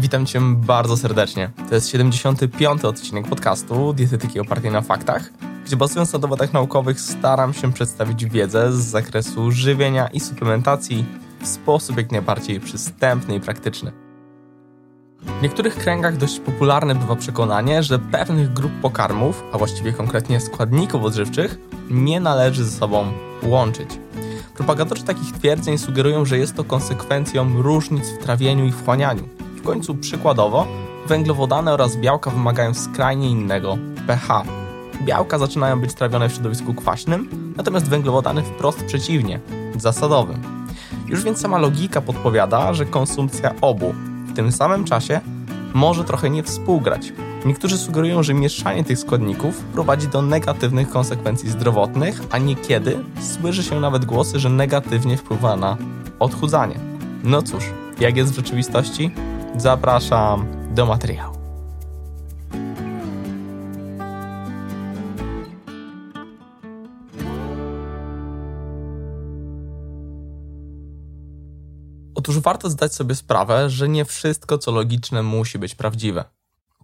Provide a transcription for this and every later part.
Witam Cię bardzo serdecznie. To jest 75. odcinek podcastu Dietetyki opartej na faktach, gdzie bazując na dowodach naukowych staram się przedstawić wiedzę z zakresu żywienia i suplementacji w sposób jak najbardziej przystępny i praktyczny. W niektórych kręgach dość popularne bywa przekonanie, że pewnych grup pokarmów, a właściwie konkretnie składników odżywczych, nie należy ze sobą łączyć. Propagatorzy takich twierdzeń sugerują, że jest to konsekwencją różnic w trawieniu i wchłanianiu. W końcu przykładowo, węglowodany oraz białka wymagają skrajnie innego pH. Białka zaczynają być trawione w środowisku kwaśnym, natomiast węglowodany wprost przeciwnie, zasadowym. Już więc sama logika podpowiada, że konsumpcja obu w tym samym czasie może trochę nie współgrać. Niektórzy sugerują, że mieszanie tych składników prowadzi do negatywnych konsekwencji zdrowotnych, a niekiedy słyszy się nawet głosy, że negatywnie wpływa na odchudzanie. No cóż, jak jest w rzeczywistości? Zapraszam do materiału. Otóż warto zdać sobie sprawę, że nie wszystko, co logiczne, musi być prawdziwe.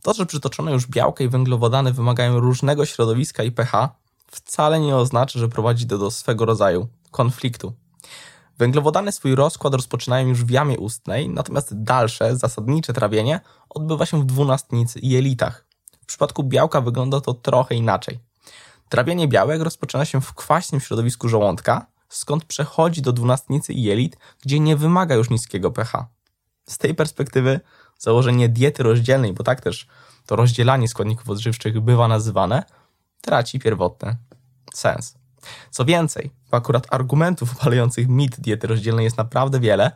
To, że przytoczone już białka i węglowodany wymagają różnego środowiska i pH, wcale nie oznacza, że prowadzi to do swego rodzaju konfliktu. Węglowodany swój rozkład rozpoczynają już w jamie ustnej, natomiast dalsze, zasadnicze trawienie odbywa się w dwunastnicy i jelitach. W przypadku białka wygląda to trochę inaczej. Trawienie białek rozpoczyna się w kwaśnym środowisku żołądka, skąd przechodzi do dwunastnicy i jelit, gdzie nie wymaga już niskiego pH. Z tej perspektywy założenie diety rozdzielnej, bo tak też to rozdzielanie składników odżywczych bywa nazywane, traci pierwotny sens. Co więcej, bo akurat argumentów opalających mit diety rozdzielnej jest naprawdę wiele,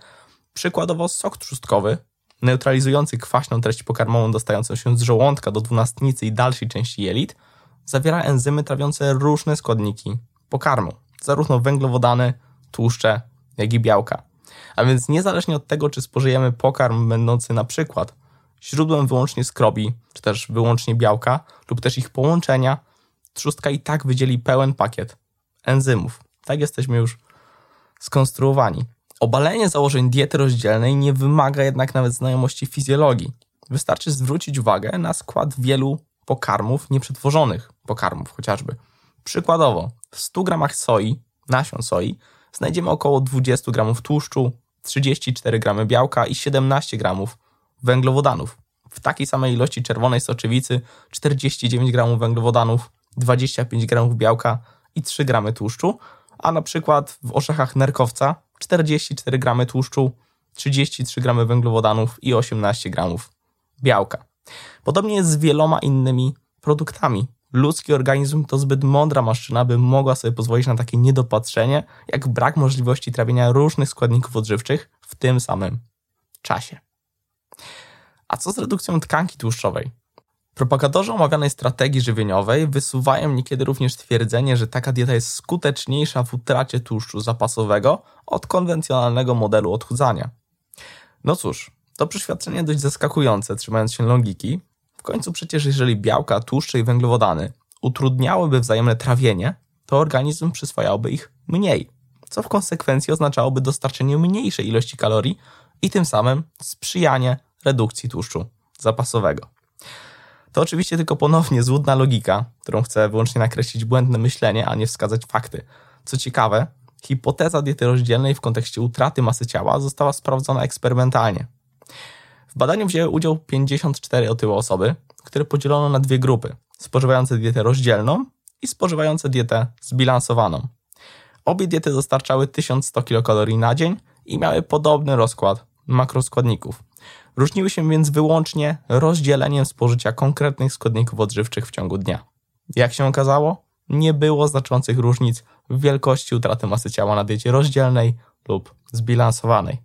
przykładowo sok trzustkowy, neutralizujący kwaśną treść pokarmową dostającą się z żołądka do dwunastnicy i dalszej części jelit, zawiera enzymy trawiące różne składniki pokarmu, zarówno węglowodany, tłuszcze, jak i białka. A więc niezależnie od tego, czy spożyjemy pokarm będący na przykład źródłem wyłącznie skrobi, czy też wyłącznie białka, lub też ich połączenia, trzustka i tak wydzieli pełen pakiet enzymów. Tak jesteśmy już skonstruowani. Obalenie założeń diety rozdzielnej nie wymaga jednak nawet znajomości fizjologii. Wystarczy zwrócić uwagę na skład wielu pokarmów, nieprzetworzonych pokarmów chociażby. Przykładowo, w 100 gramach soi, nasion soi, znajdziemy około 20 gramów tłuszczu, 34 gramy białka i 17 gramów węglowodanów. W takiej samej ilości czerwonej soczewicy 49 gramów węglowodanów, 25 gramów białka i 3 gramy tłuszczu, a na przykład w orzechach nerkowca 44 gramy tłuszczu, 33 gramy węglowodanów i 18 gramów białka. Podobnie jest z wieloma innymi produktami. Ludzki organizm to zbyt mądra maszyna, by mogła sobie pozwolić na takie niedopatrzenie, jak brak możliwości trawienia różnych składników odżywczych w tym samym czasie. A co z redukcją tkanki tłuszczowej? Propagatorzy omawianej strategii żywieniowej wysuwają niekiedy również twierdzenie, że taka dieta jest skuteczniejsza w utracie tłuszczu zapasowego od konwencjonalnego modelu odchudzania. No cóż, to przeświadczenie dość zaskakujące, trzymając się logiki. W końcu przecież jeżeli białka, tłuszcze i węglowodany utrudniałyby wzajemne trawienie, to organizm przyswajałby ich mniej, co w konsekwencji oznaczałoby dostarczenie mniejszej ilości kalorii i tym samym sprzyjanie redukcji tłuszczu zapasowego. To oczywiście tylko ponownie złudna logika, którą chcę wyłącznie nakreślić błędne myślenie, a nie wskazać fakty. Co ciekawe, hipoteza diety rozdzielnej w kontekście utraty masy ciała została sprawdzona eksperymentalnie. W badaniu wzięły udział 54 otyłe osoby, które podzielono na dwie grupy: spożywające dietę rozdzielną i spożywające dietę zbilansowaną. Obie diety dostarczały 1100 kilokalorii na dzień i miały podobny rozkład makroskładników. Różniły się więc wyłącznie rozdzieleniem spożycia konkretnych składników odżywczych w ciągu dnia. Jak się okazało, nie było znaczących różnic w wielkości utraty masy ciała na diecie rozdzielnej lub zbilansowanej.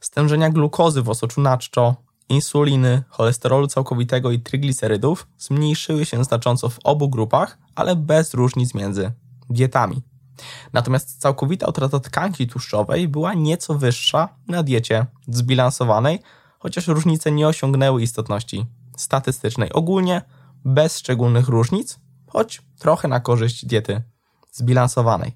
Stężenia glukozy w osoczu na czczo, insuliny, cholesterolu całkowitego i tryglicerydów zmniejszyły się znacząco w obu grupach, ale bez różnic między dietami. Natomiast całkowita utrata tkanki tłuszczowej była nieco wyższa na diecie zbilansowanej, chociaż różnice nie osiągnęły istotności statystycznej. Ogólnie bez szczególnych różnic, choć trochę na korzyść diety zbilansowanej.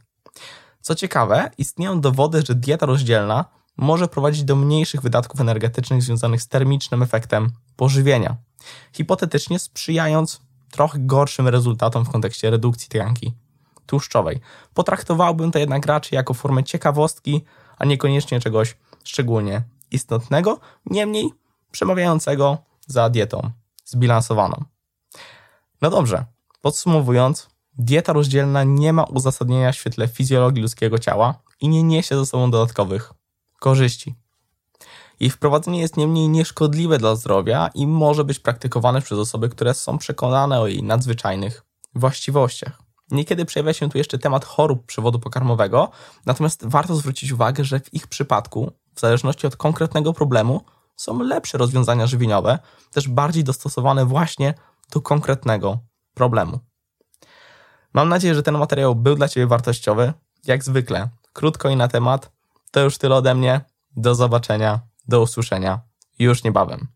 Co ciekawe, istnieją dowody, że dieta rozdzielna może prowadzić do mniejszych wydatków energetycznych związanych z termicznym efektem pożywienia, hipotetycznie sprzyjając trochę gorszym rezultatom w kontekście redukcji tkanki tłuszczowej. Potraktowałbym to jednak raczej jako formę ciekawostki, a niekoniecznie czegoś szczególnie istotnego, niemniej przemawiającego za dietą zbilansowaną. No dobrze, podsumowując, dieta rozdzielna nie ma uzasadnienia w świetle fizjologii ludzkiego ciała i nie niesie ze sobą dodatkowych korzyści. Jej wprowadzenie jest niemniej nieszkodliwe dla zdrowia i może być praktykowane przez osoby, które są przekonane o jej nadzwyczajnych właściwościach. Niekiedy przejawia się tu jeszcze temat chorób przewodu pokarmowego, natomiast warto zwrócić uwagę, że w ich przypadku, w zależności od konkretnego problemu, są lepsze rozwiązania żywieniowe, też bardziej dostosowane właśnie do konkretnego problemu. Mam nadzieję, że ten materiał był dla Ciebie wartościowy. Jak zwykle, krótko i na temat. To już tyle ode mnie. Do zobaczenia, do usłyszenia już niebawem.